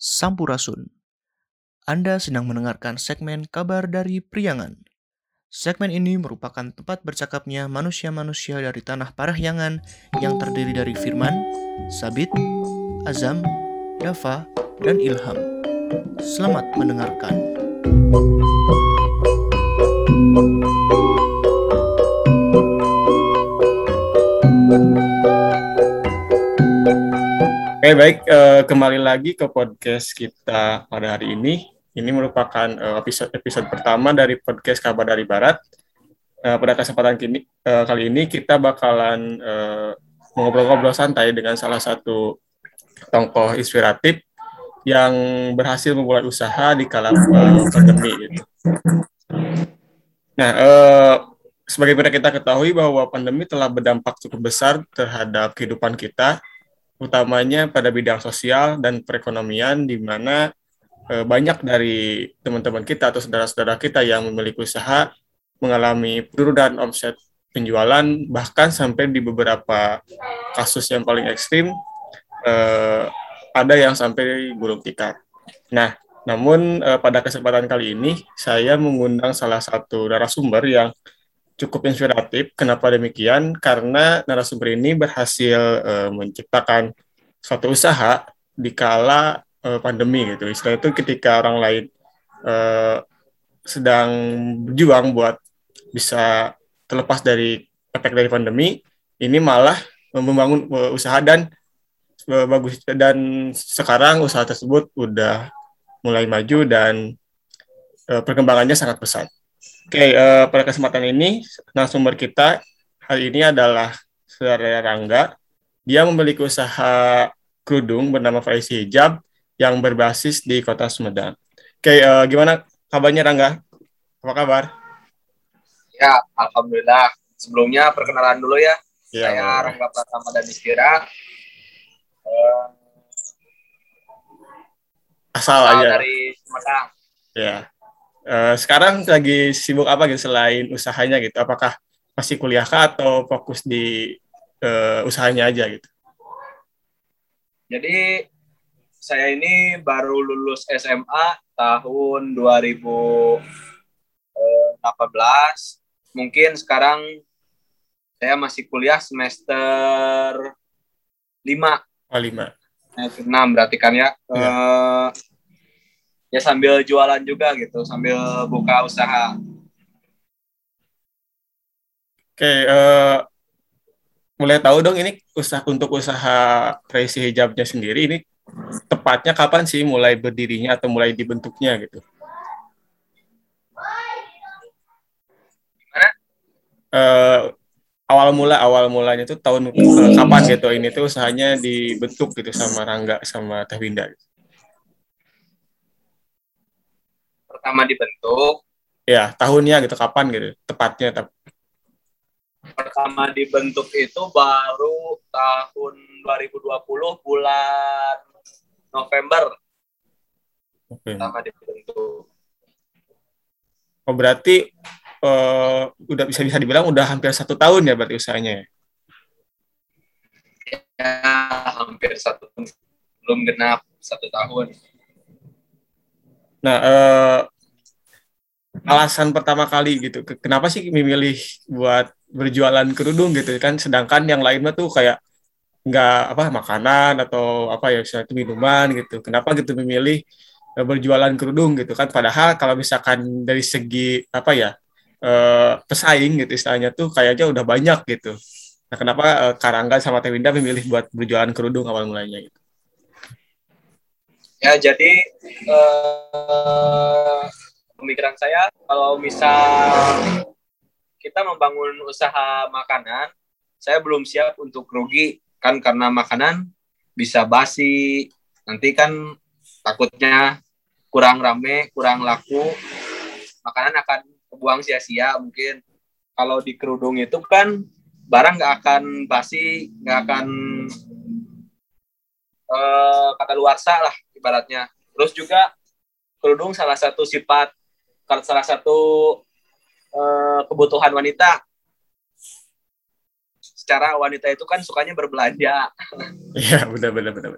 Sampurasun. Anda sedang mendengarkan segmen kabar dari Priangan. Segmen ini merupakan tempat bercakapnya manusia-manusia dari tanah Parahyangan yang terdiri dari Firman, Sabit, Azam, Dava, dan Ilham. Selamat mendengarkan. Oke baik, eh, kembali lagi ke podcast kita pada hari ini. Ini merupakan eh, episode episode pertama dari podcast Kabar dari Barat. Eh, pada kesempatan kini, eh, kali ini kita bakalan eh, ngobrol-ngobrol santai dengan salah satu tokoh inspiratif yang berhasil memulai usaha di kala eh, pandemi. Gitu. Nah, eh, sebagaimana kita ketahui bahwa pandemi telah berdampak cukup besar terhadap kehidupan kita, utamanya pada bidang sosial dan perekonomian, di mana eh, banyak dari teman-teman kita atau saudara-saudara kita yang memiliki usaha mengalami penurunan omset penjualan, bahkan sampai di beberapa kasus yang paling ekstrim, eh, ada yang sampai gulung tikar. Nah, namun eh, pada kesempatan kali ini, saya mengundang salah satu narasumber yang cukup inspiratif. Kenapa demikian? Karena narasumber ini berhasil uh, menciptakan suatu usaha di kala uh, pandemi gitu. Istilah itu ketika orang lain uh, sedang berjuang buat bisa terlepas dari efek dari pandemi, ini malah membangun usaha dan uh, bagus dan sekarang usaha tersebut udah mulai maju dan uh, perkembangannya sangat pesat. Oke, okay, uh, pada kesempatan ini narasumber kita hari ini adalah saudara Rangga. Dia memiliki usaha kerudung bernama Faisi Hijab yang berbasis di kota Sumedang. Oke, okay, uh, gimana kabarnya Rangga? Apa kabar? Ya, alhamdulillah. Sebelumnya perkenalan dulu ya. Ya, Saya. Rangga Pratama dan Distira. Uh, Asal asal aja. dari Sumedang. Ya. Uh, sekarang lagi sibuk apa gitu selain usahanya gitu? Apakah masih kuliah kah atau fokus di uh, usahanya aja gitu? Jadi saya ini baru lulus SMA tahun 2018. Mungkin sekarang saya masih kuliah semester 5 Oh, lima. semester 6 berarti kan ya. Iya. Eh, ya sambil jualan juga gitu, sambil buka usaha. Oke, eh, mulai tahu dong ini usaha untuk usaha Tracy hijabnya sendiri ini tepatnya kapan sih mulai berdirinya atau mulai dibentuknya gitu? Eh, awal mula awal mulanya tuh tahun eh, kapan gitu ini tuh usahanya dibentuk gitu sama Rangga sama Teh Winda. gitu. Pertama dibentuk, Ya tahunnya gitu kapan gitu tepatnya tep- pertama dibentuk itu baru tahun 2020 bulan November Oke. pertama dibentuk. Oh berarti eh, udah bisa bisa dibilang udah hampir satu tahun ya berarti usahanya. ya? Ya, hampir satu belum genap satu tahun. Nah, eh, alasan pertama kali gitu, ke- kenapa sih memilih buat berjualan kerudung gitu kan? Sedangkan yang lainnya tuh kayak nggak apa makanan atau apa ya, misalnya minuman gitu. Kenapa gitu memilih eh, berjualan kerudung gitu kan? Padahal kalau misalkan dari segi apa ya eh, pesaing gitu istilahnya tuh kayaknya udah banyak gitu. Nah, kenapa eh, Karangga sama Tewinda memilih buat berjualan kerudung awal mulanya gitu? Ya, jadi eh, pemikiran saya kalau misal kita membangun usaha makanan, saya belum siap untuk rugi. Kan karena makanan bisa basi, nanti kan takutnya kurang rame, kurang laku, makanan akan kebuang sia-sia mungkin. Kalau di kerudung itu kan barang nggak akan basi, nggak akan eh, kata luar lah ibaratnya. Terus juga kerudung salah satu sifat salah satu eh, kebutuhan wanita. Secara wanita itu kan sukanya berbelanja. Iya, benar benar benar.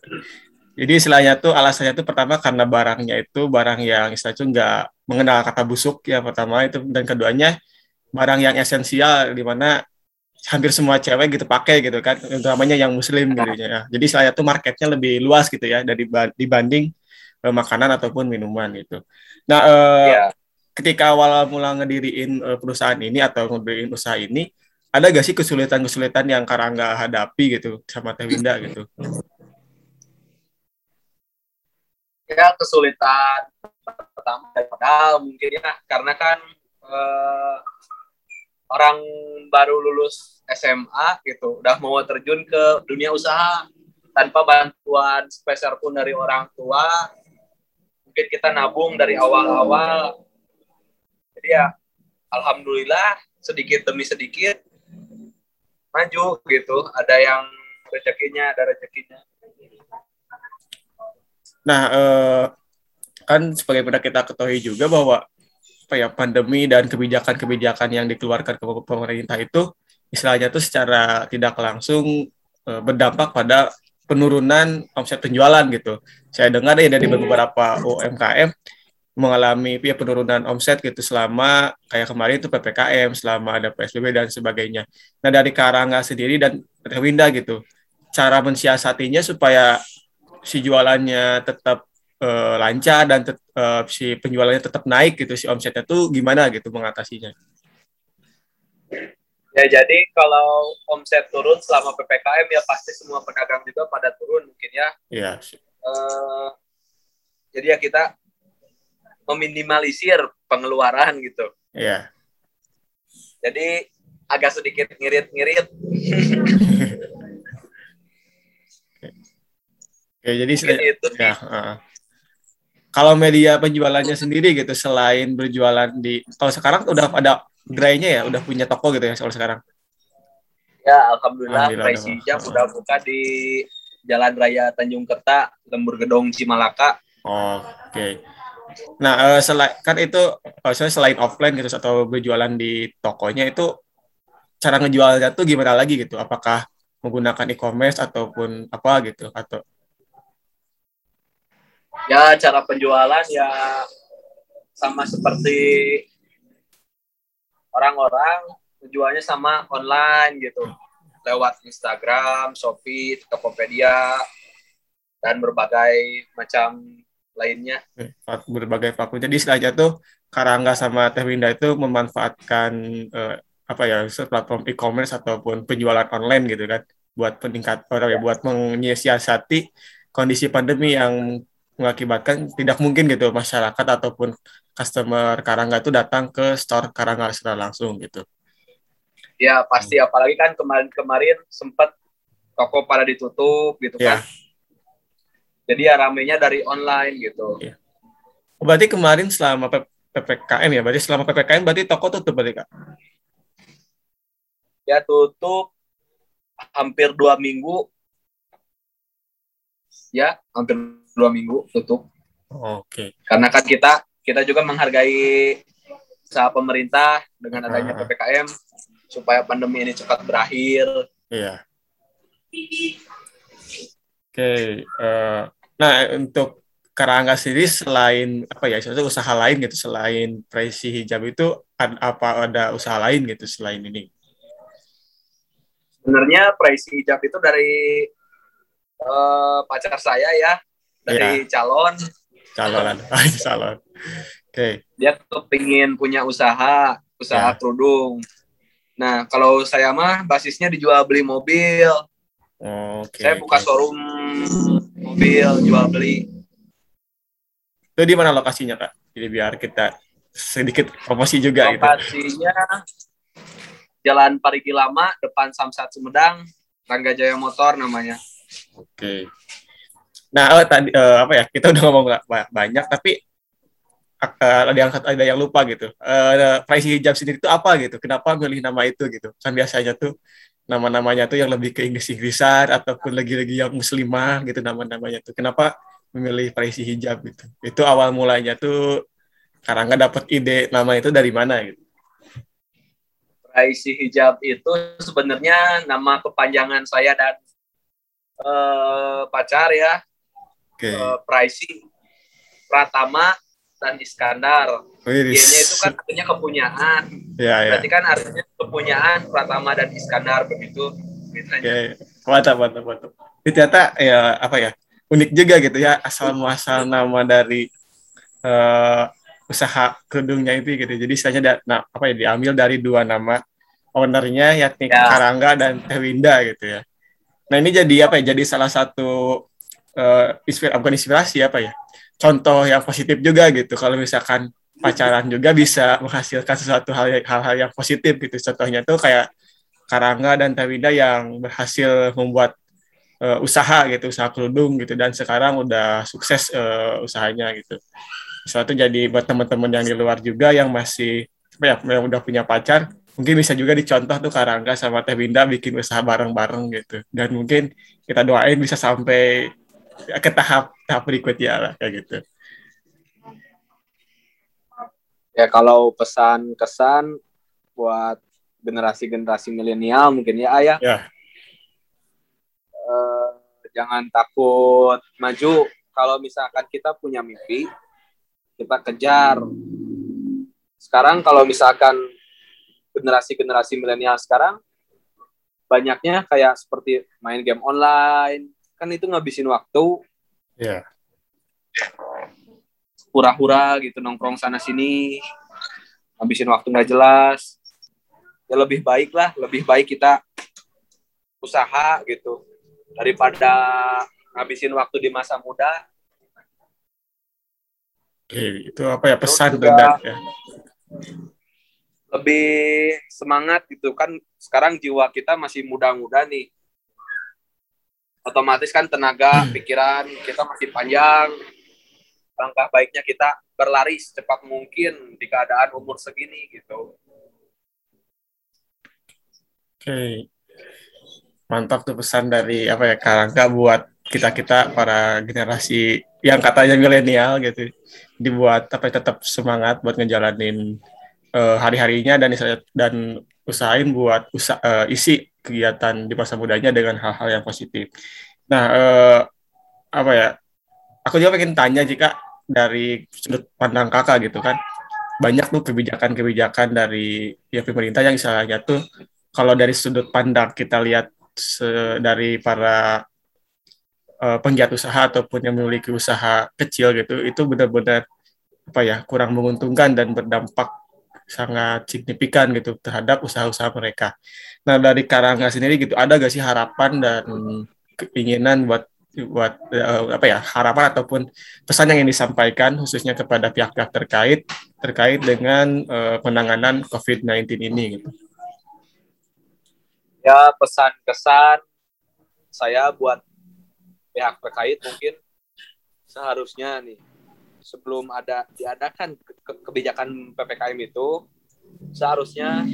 Jadi istilahnya tuh alasannya tuh pertama karena barangnya itu barang yang istilahnya tuh nggak mengenal kata busuk ya pertama itu dan keduanya barang yang esensial di mana hampir semua cewek gitu pakai gitu kan utamanya yang muslim gitu ya. Jadi istilahnya tuh marketnya lebih luas gitu ya dari dibanding eh, makanan ataupun minuman gitu. Nah, eh, yeah. ketika awal mula ngediriin eh, perusahaan ini atau ngediriin usaha ini ada gak sih kesulitan-kesulitan yang Karangga hadapi gitu sama Teh Winda gitu? Ya kesulitan pertama padahal mungkin ya karena kan eh, orang baru lulus SMA gitu udah mau terjun ke dunia usaha tanpa bantuan spesial pun dari orang tua mungkin kita nabung dari awal-awal. Jadi ya alhamdulillah sedikit demi sedikit maju gitu ada yang rezekinya ada rezekinya. Nah eh, kan sebagai kita ketahui juga bahwa apa ya pandemi dan kebijakan-kebijakan yang dikeluarkan ke pemerintah itu istilahnya itu secara tidak langsung eh, berdampak pada penurunan omset penjualan gitu. Saya dengar ya dari beberapa UMKM mengalami ya, penurunan omset gitu selama kayak kemarin itu ppkm selama ada psbb dan sebagainya. Nah dari Karangga sendiri dan Winda gitu, cara mensiasatinya supaya si jualannya tetap uh, lancar dan tet, uh, si penjualannya tetap naik gitu, si omsetnya tuh gimana gitu mengatasinya? Ya jadi kalau omset turun selama ppkm ya pasti semua pedagang juga pada turun mungkin ya. Iya. Uh, jadi ya kita meminimalisir pengeluaran gitu. Iya. Jadi agak sedikit ngirit-ngirit. Oke, jadi itu ya, uh, kalau media penjualannya sendiri gitu selain berjualan di kalau sekarang udah ada gerainya ya, udah punya toko gitu ya kalau sekarang. Ya, alhamdulillah, alhamdulillah udah buka di Jalan Raya Tanjung Kerta, Lembur Gedong Cimalaka. Oke. Okay. Nah, uh, selain kan itu maksudnya selain offline gitu atau berjualan di tokonya itu cara ngejualnya tuh gimana lagi gitu? Apakah menggunakan e-commerce ataupun apa gitu atau Ya, cara penjualan ya sama seperti orang-orang menjualnya sama online gitu. Lewat Instagram, Shopee, Tokopedia dan berbagai macam lainnya. Berbagai platform. Jadi istilahnya tuh Karangga sama Teh Winda itu memanfaatkan uh, apa ya platform e-commerce ataupun penjualan online gitu kan buat peningkat orang ya buat menyiasati kondisi pandemi yang mengakibatkan tidak mungkin gitu masyarakat ataupun customer Karangga itu datang ke store Karangga secara langsung gitu. Ya pasti apalagi kan kemarin-kemarin sempat toko pada ditutup gitu ya. kan jadi ya ramenya dari online gitu. Iya. Oh, berarti kemarin selama PPKM ya, berarti selama PPKM berarti toko tutup berarti Kak? Ya tutup hampir dua minggu. Ya, hampir dua minggu tutup. Oke. Okay. Karena kan kita kita juga menghargai usaha pemerintah dengan adanya PPKM supaya pandemi ini cepat berakhir. Iya. Oke, uh, nah untuk Karangga sendiri selain apa ya, itu usaha lain gitu selain presi hijab itu ada, apa ada usaha lain gitu selain ini? Sebenarnya presi hijab itu dari uh, pacar saya ya, dari ya. calon. Calon, calon. Oke. Okay. Dia kepingin punya usaha, usaha ya. kerudung. Nah, kalau saya mah basisnya dijual beli mobil. Okay, saya buka okay. showroom mobil jual beli. Itu di mana lokasinya kak? Jadi biar kita sedikit promosi juga lokasinya, gitu. Lokasinya Jalan Parigi Lama, depan Samsat Sumedang, Rangga Jaya Motor namanya. Oke. Okay. Nah, oh, tadi uh, apa ya? Kita udah ngomong banyak, tapi uh, ada yang ada yang lupa gitu. Uh, price hijab sendiri itu apa gitu? Kenapa milih nama itu gitu? Kan biasanya tuh nama-namanya tuh yang lebih ke Inggris-Inggrisan ataupun lagi-lagi yang muslimah gitu nama-namanya tuh. Kenapa memilih Praisi Hijab gitu? Itu awal mulanya tuh karena nggak dapat ide nama itu dari mana gitu. Praisi Hijab itu sebenarnya nama kepanjangan saya dan uh, pacar ya. Okay. Uh, Pricey, Pratama, dan Iskandar. G-nya itu kan artinya kepunyaan. Ya, ya. Berarti kan artinya kepunyaan Pratama dan Iskandar begitu. Oke, mantap, mantap, mantap. Ternyata ya apa ya unik juga gitu ya asal muasal nama dari uh, usaha kerudungnya itu gitu. Jadi istilahnya da, nah, apa ya diambil dari dua nama ownernya yakni ya. Karangga dan Tewinda gitu ya. Nah ini jadi apa ya? Jadi salah satu uh, inspirasi, bukan inspirasi apa ya? Contoh yang positif juga gitu. Kalau misalkan pacaran juga bisa menghasilkan sesuatu hal hal yang positif gitu. Contohnya tuh kayak Karangga dan Tewinda yang berhasil membuat uh, usaha gitu, usaha kerudung gitu dan sekarang udah sukses uh, usahanya gitu. Suatu jadi buat teman-teman yang di luar juga yang masih apa ya, yang udah punya pacar, mungkin bisa juga dicontoh tuh Karangga sama Teh Binda bikin usaha bareng-bareng gitu. Dan mungkin kita doain bisa sampai ke tahap tahap berikutnya lah kayak gitu. Ya kalau pesan kesan buat generasi-generasi milenial mungkin ya ayah. Ya. Uh, jangan takut maju. Kalau misalkan kita punya mimpi kita kejar. Sekarang kalau misalkan generasi-generasi milenial sekarang banyaknya kayak seperti main game online. Kan itu ngabisin waktu. Ya yeah. hura-hura gitu nongkrong sana sini. Ngabisin waktu nggak jelas. Ya lebih baik lah lebih baik kita usaha gitu. Daripada ngabisin waktu di masa muda. Oke, itu apa ya pesan juga, ya lebih semangat gitu. Kan sekarang jiwa kita masih muda-muda nih. Otomatis kan tenaga hmm. pikiran kita masih panjang. Langkah baiknya kita berlari secepat mungkin di keadaan umur segini gitu. Oke. Mantap tuh pesan dari apa ya Karangka buat kita kita para generasi yang katanya milenial gitu. Dibuat apa tetap semangat buat ngejalanin uh, hari-harinya dan dan usahain buat usa, uh, isi kegiatan di masa mudanya dengan hal-hal yang positif. Nah, uh, apa ya? Aku juga pengen tanya jika dari sudut pandang kakak gitu kan, banyak tuh kebijakan-kebijakan dari ya pemerintah yang misalnya tuh kalau dari sudut pandang kita lihat dari para uh, penggiat usaha ataupun yang memiliki usaha kecil gitu, itu benar-benar apa ya kurang menguntungkan dan berdampak sangat signifikan gitu terhadap usaha-usaha mereka. Nah dari Karangga sendiri gitu ada gak sih harapan dan keinginan buat buat uh, apa ya harapan ataupun pesan yang ingin disampaikan khususnya kepada pihak-pihak terkait terkait dengan uh, penanganan COVID-19 ini gitu. Ya pesan kesan saya buat pihak terkait mungkin seharusnya nih sebelum ada diadakan ke kebijakan ppkm itu seharusnya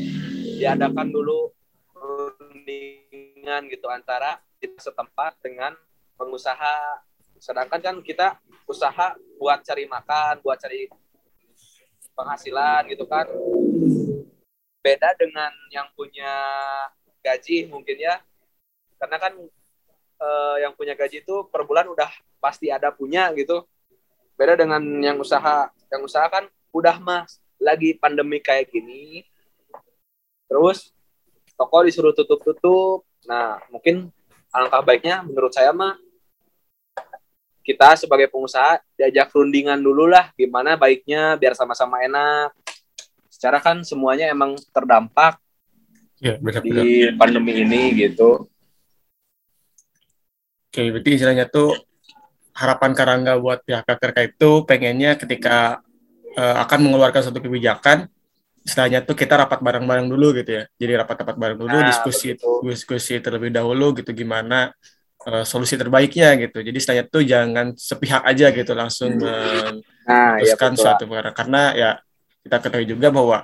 diadakan dulu rundingan gitu antara setempat dengan pengusaha. Sedangkan kan kita usaha buat cari makan buat cari penghasilan gitu kan. Beda dengan yang punya gaji mungkin ya. Karena kan eh, yang punya gaji itu per bulan udah pasti ada punya gitu beda dengan yang usaha. Yang usaha kan udah mas. Lagi pandemi kayak gini terus toko disuruh tutup-tutup. Nah mungkin alangkah baiknya menurut saya mah kita sebagai pengusaha diajak rundingan dulu lah gimana baiknya biar sama-sama enak. Secara kan semuanya emang terdampak ya, benar, di pandemi ini gitu. Oke berarti istilahnya tuh harapan Karangga buat pihak terkait itu pengennya ketika uh, akan mengeluarkan suatu kebijakan istilahnya tuh kita rapat bareng-bareng dulu gitu ya jadi rapat-rapat bareng dulu nah, diskusi betul. diskusi terlebih dahulu gitu gimana uh, solusi terbaiknya gitu jadi istilahnya tuh jangan sepihak aja gitu langsung hmm. nah, ya suatu perkara karena ya kita ketahui juga bahwa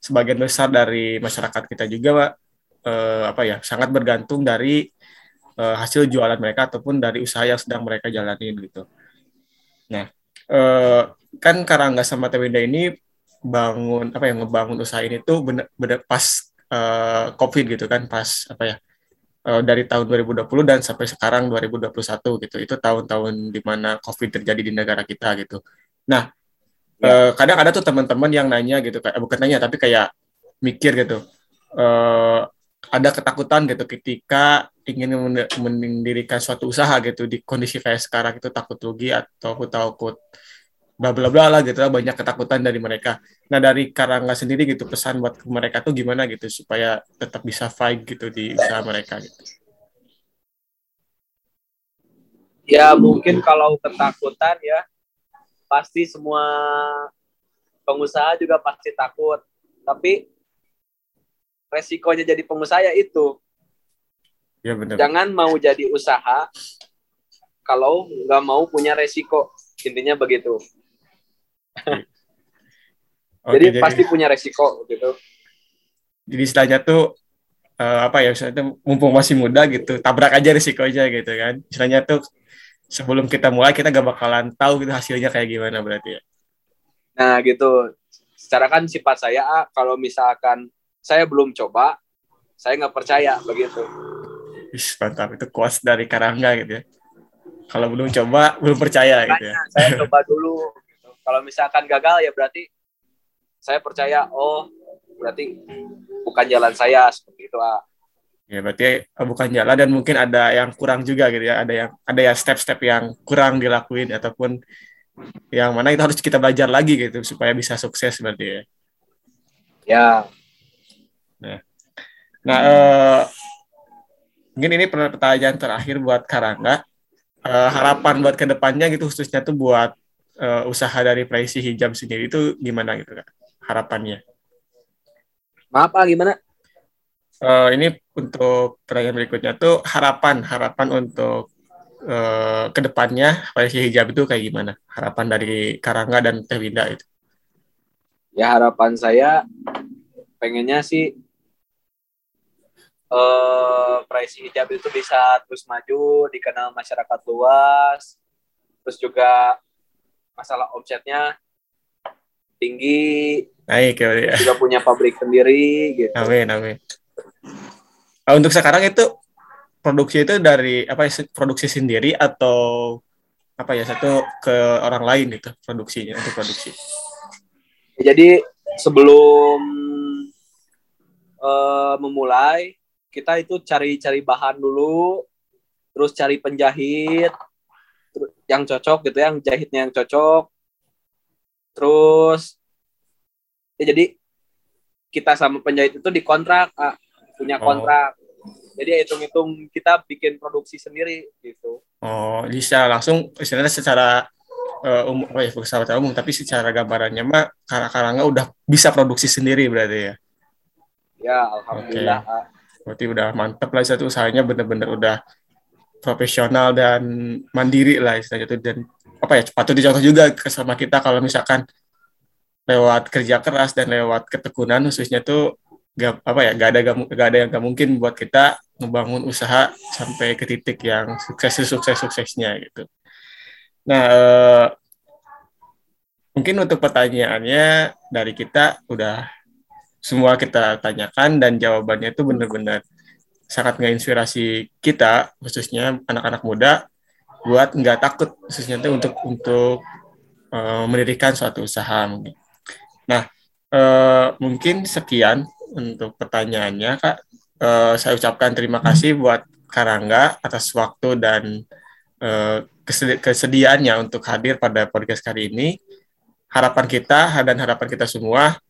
sebagian besar dari masyarakat kita juga uh, apa ya sangat bergantung dari uh, hasil jualan mereka ataupun dari usaha yang sedang mereka jalanin gitu. Nah, uh, kan Karangga sama Tewinda ini bangun apa yang ngebangun usaha ini tuh bener, bener pas uh, COVID gitu kan, pas apa ya uh, dari tahun 2020 dan sampai sekarang 2021 gitu. Itu tahun-tahun di mana COVID terjadi di negara kita gitu. Nah, ya. uh, kadang ada tuh teman-teman yang nanya gitu, kayak bukan nanya tapi kayak mikir gitu. Uh, ada ketakutan gitu ketika ingin mendirikan suatu usaha gitu di kondisi kayak sekarang itu takut rugi atau takut bla bla bla lah gitu banyak ketakutan dari mereka. Nah dari Karangga sendiri gitu pesan buat mereka tuh gimana gitu supaya tetap bisa fight gitu di usaha mereka gitu. Ya mungkin kalau ketakutan ya pasti semua pengusaha juga pasti takut. Tapi resikonya jadi pengusaha ya itu. Ya benar. Jangan mau jadi usaha kalau nggak mau punya resiko. Intinya begitu. Okay, jadi, jadi pasti punya resiko gitu. Jadi istilahnya tuh uh, apa ya misalnya mumpung masih muda gitu tabrak aja risikonya gitu kan istilahnya tuh sebelum kita mulai kita gak bakalan tahu gitu hasilnya kayak gimana berarti ya nah gitu secara kan sifat saya kalau misalkan saya belum coba saya nggak percaya begitu. Ih, mantap. Itu kuas dari Karangga gitu ya. Kalau belum coba belum percaya gitu ya. Saya coba dulu. Kalau misalkan gagal ya berarti saya percaya oh berarti bukan jalan saya. Seperti itu ah. Ya berarti eh, bukan jalan dan mungkin ada yang kurang juga gitu ya, ada yang ada ya step-step yang kurang dilakuin ataupun yang mana itu harus kita belajar lagi gitu supaya bisa sukses berarti ya. Ya. Nah, eh, mungkin ini pertanyaan terakhir buat Karangga. Eh, harapan buat ke depannya gitu khususnya tuh buat uh, usaha dari Praisi Hijab sendiri itu gimana gitu kak harapannya? Maaf pak gimana? Uh, ini untuk pertanyaan berikutnya tuh harapan harapan untuk uh, ke depannya Praisi Hijab itu kayak gimana? Harapan dari Karangga dan Teh Winda itu? Ya harapan saya pengennya sih uh, Praisi Hijab itu bisa terus maju, dikenal masyarakat luas, terus juga masalah omsetnya tinggi. Naik ya juga punya pabrik sendiri gitu. Amin amin. Nah, untuk sekarang itu produksi itu dari apa ya produksi sendiri atau apa ya satu ke orang lain itu produksinya untuk produksi? Jadi sebelum uh, memulai kita itu cari-cari bahan dulu terus cari penjahit yang cocok gitu ya, yang jahitnya yang cocok terus ya jadi kita sama penjahit itu dikontrak ah, punya oh. kontrak oh. jadi hitung-hitung kita bikin produksi sendiri gitu oh bisa langsung istilahnya secara uh, umum oh ya secara umum tapi secara gambarannya mah karang-karangnya udah bisa produksi sendiri berarti ya ya alhamdulillah okay. Berarti udah mantep lah satu usahanya bener-bener udah profesional dan mandiri lah istilahnya itu dan apa ya patut dicontoh juga sama kita kalau misalkan lewat kerja keras dan lewat ketekunan khususnya tuh gak apa ya gak ada gak, gak ada yang gak mungkin buat kita membangun usaha sampai ke titik yang sukses sukses suksesnya gitu. Nah eh, mungkin untuk pertanyaannya dari kita udah semua kita tanyakan dan jawabannya itu benar-benar sangat menginspirasi kita khususnya anak-anak muda buat nggak takut khususnya itu untuk untuk uh, mendirikan suatu usaha mungkin. Nah uh, mungkin sekian untuk pertanyaannya kak. Uh, saya ucapkan terima kasih buat Karangga atas waktu dan uh, kesediaannya untuk hadir pada podcast kali ini. Harapan kita dan harapan kita semua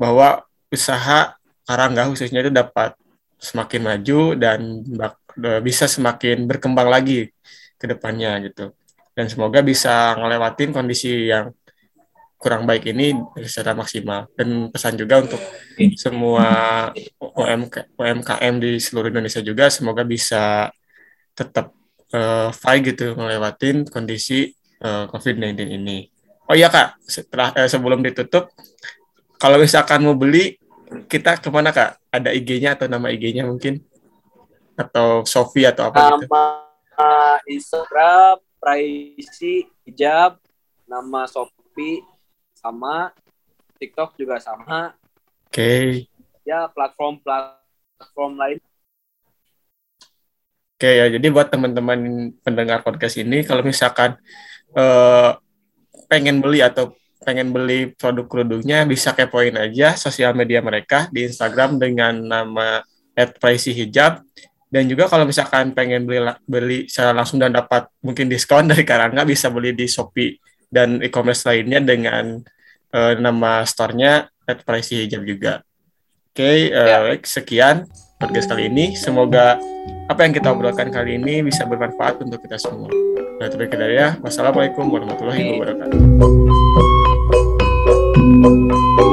bahwa usaha Karangga khususnya itu dapat semakin maju dan bisa semakin berkembang lagi ke depannya gitu. Dan semoga bisa ngelewatin kondisi yang kurang baik ini secara maksimal. Dan pesan juga untuk semua UMK, UMKM di seluruh Indonesia juga semoga bisa tetap uh, fight gitu ngelewatin kondisi uh, eh, COVID-19 ini. Oh iya kak, setelah uh, sebelum ditutup, kalau misalkan mau beli kita ke mana kak? Ada IG-nya atau nama IG-nya mungkin? Atau Sofi atau apa nama gitu? Nama Instagram, Praisi Hijab, nama Sofi sama, TikTok juga sama. Oke. Okay. Ya platform platform lain. Oke ya, jadi buat teman-teman pendengar podcast ini, kalau misalkan eh, pengen beli atau pengen beli produk kerudungnya, bisa kepoin aja sosial media mereka di Instagram dengan nama @priceyhijab. Dan juga kalau misalkan pengen beli beli secara langsung dan dapat mungkin diskon dari Karangga, bisa beli di Shopee dan e-commerce lainnya dengan eh, nama store-nya @priceyhijab juga. Oke, eh, sekian podcast kali ini. Semoga apa yang kita obrolkan kali ini bisa bermanfaat untuk kita semua. Nah, terima kasih ya. Wassalamualaikum warahmatullahi wabarakatuh. Thank you.